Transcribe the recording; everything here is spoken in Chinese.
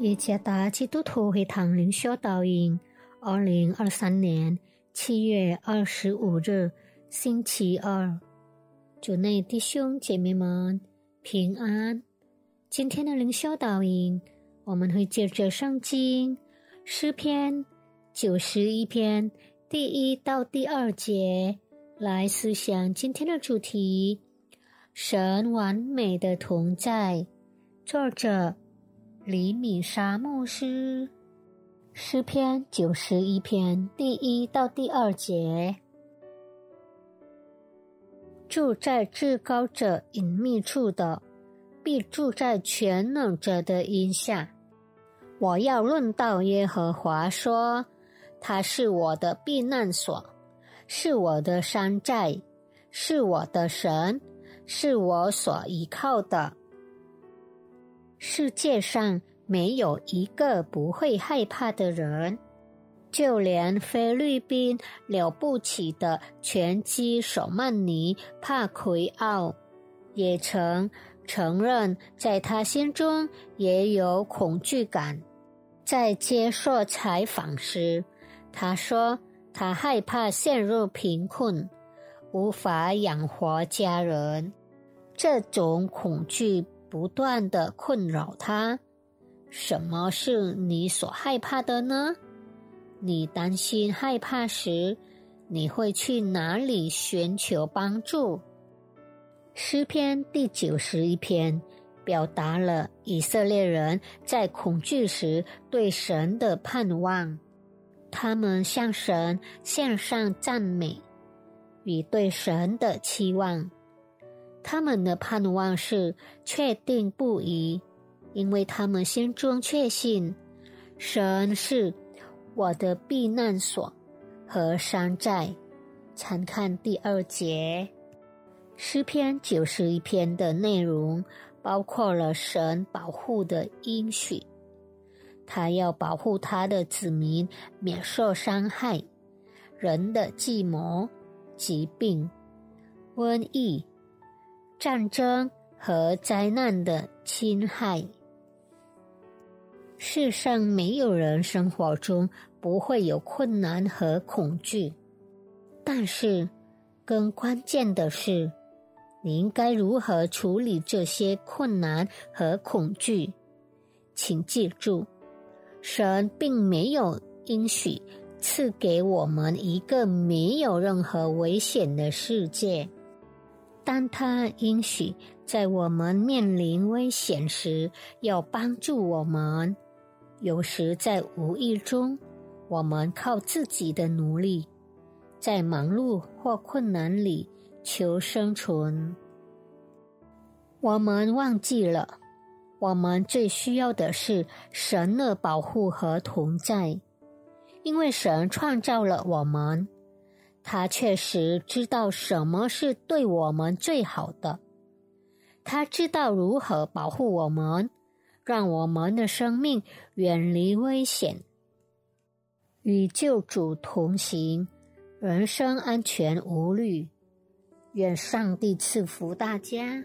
耶加达基督徒会堂灵修导引，二零二三年七月二十五日，星期二，主内弟兄姐妹们平安。今天的灵修导引，我们会借着圣经诗篇九十一篇第一到第二节来思想今天的主题：神完美的同在。作者。李米沙牧师诗篇九十一篇第一到第二节，住在至高者隐秘处的，必住在全能者的荫下。我要论到耶和华说，他是我的避难所，是我的山寨，是我的神，是我所依靠的。世界上没有一个不会害怕的人，就连菲律宾了不起的拳击手曼尼帕奎奥，也曾承认，在他心中也有恐惧感。在接受采访时，他说他害怕陷入贫困，无法养活家人。这种恐惧。不断的困扰他。什么是你所害怕的呢？你担心害怕时，你会去哪里寻求帮助？诗篇第九十一篇表达了以色列人在恐惧时对神的盼望，他们向神献上赞美与对神的期望。他们的盼望是确定不疑，因为他们心中确信神是我的避难所和山寨。参看第二节诗篇九十一篇的内容，包括了神保护的应许，他要保护他的子民免受伤害，人的计谋、疾病、瘟疫。战争和灾难的侵害。世上没有人生活中不会有困难和恐惧，但是更关键的是，你应该如何处理这些困难和恐惧？请记住，神并没有应许赐给我们一个没有任何危险的世界。当他允许在我们面临危险时要帮助我们，有时在无意中，我们靠自己的努力，在忙碌或困难里求生存。我们忘记了，我们最需要的是神的保护和同在，因为神创造了我们。他确实知道什么是对我们最好的，他知道如何保护我们，让我们的生命远离危险，与救主同行，人生安全无虑。愿上帝赐福大家。